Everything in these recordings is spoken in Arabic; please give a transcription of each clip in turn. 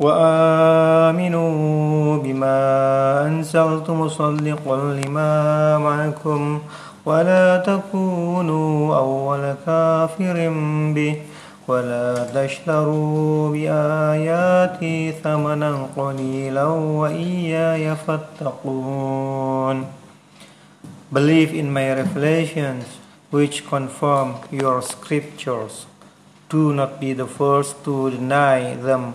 وآمنوا بما أنزلت مصدقا لما معكم ولا تكونوا أول كافر به ولا تشتروا بآياتي ثمنا قليلا وإياي فاتقون Believe in my revelations which confirm your scriptures. Do not be the first to deny them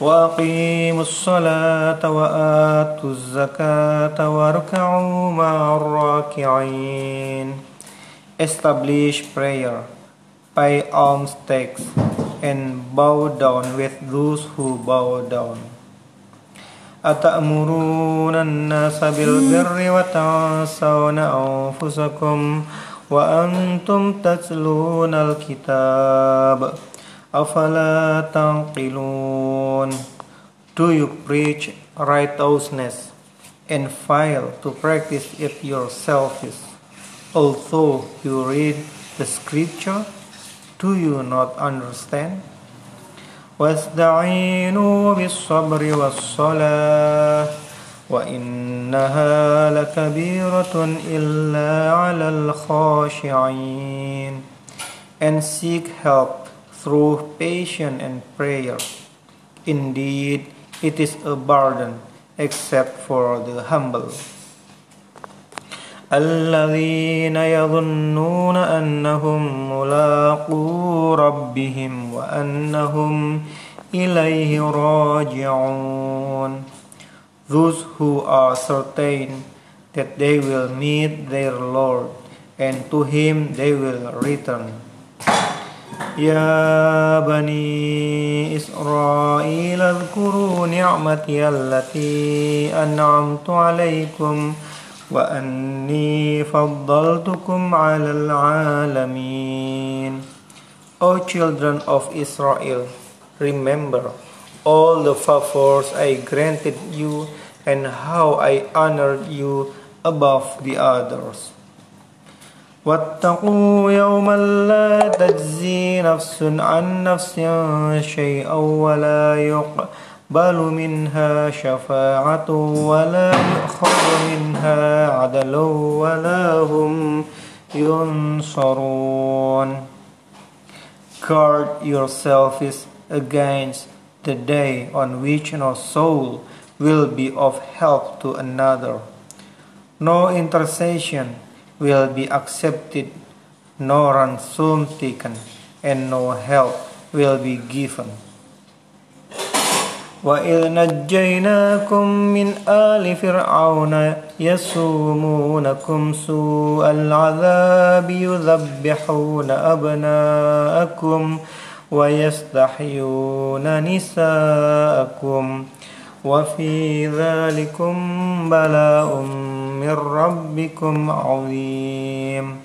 وأقيموا الصلاة وآتوا الزكاة واركعوا مع الراكعين Establish prayer, pay alms tax, and bow down with those who bow down. أتأمرون الناس بالبر وتنسون أنفسكم وأنتم تتلون الكتاب أفلا تعقلون Do you preach righteousness and fail to practice it yourselves? Although you read the scripture, do you not understand? واستعينوا بالصبر والصلاة وإنها لكبيرة إلا على الخاشعين and seek help through patience and prayer. Indeed, it is a burden except for the humble. الذين يظنون أنهم ملاقو ربهم وأنهم إليه راجعون Those who are certain that they will meet their Lord and to Him they will return. يا بني إسرائيل اذكروا نعمتي التي أنعمت عليكم وأني فضلتكم على العالمين O children of Israel, remember all the favors I granted you and how I honored you above the others. واتقوا يوما لا تجزي نفس عن نفس شيئا ولا يقبل بل منها شفاعة ولا يؤخذ منها عدل ولا هم ينصرون Guard yourselves against the day on which no soul will be of help to another. No intercession will be accepted, no ransom taken, and no help will be given. وإذ نجيناكم من آل فرعون يسومونكم سوء العذاب يذبحون أبناءكم ويستحيون نساءكم وفي ذلكم بلاء من ربكم عظيم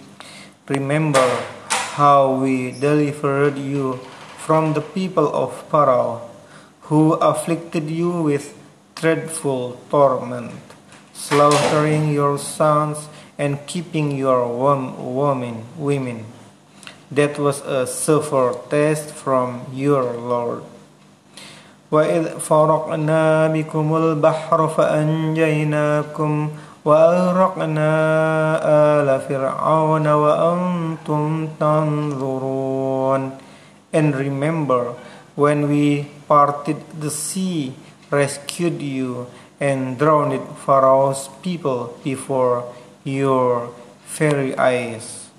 Remember how we delivered you from the people of Pharaoh who afflicted you with dreadful torment, slaughtering your sons and keeping your women, women. That was a severe test from your Lord. وإذ فرقنا بكم البحر فأنجيناكم وأغرقنا آل فرعون وأنتم تنظرون And remember when we parted the sea, rescued you, and drowned Pharaoh's people before your very eyes.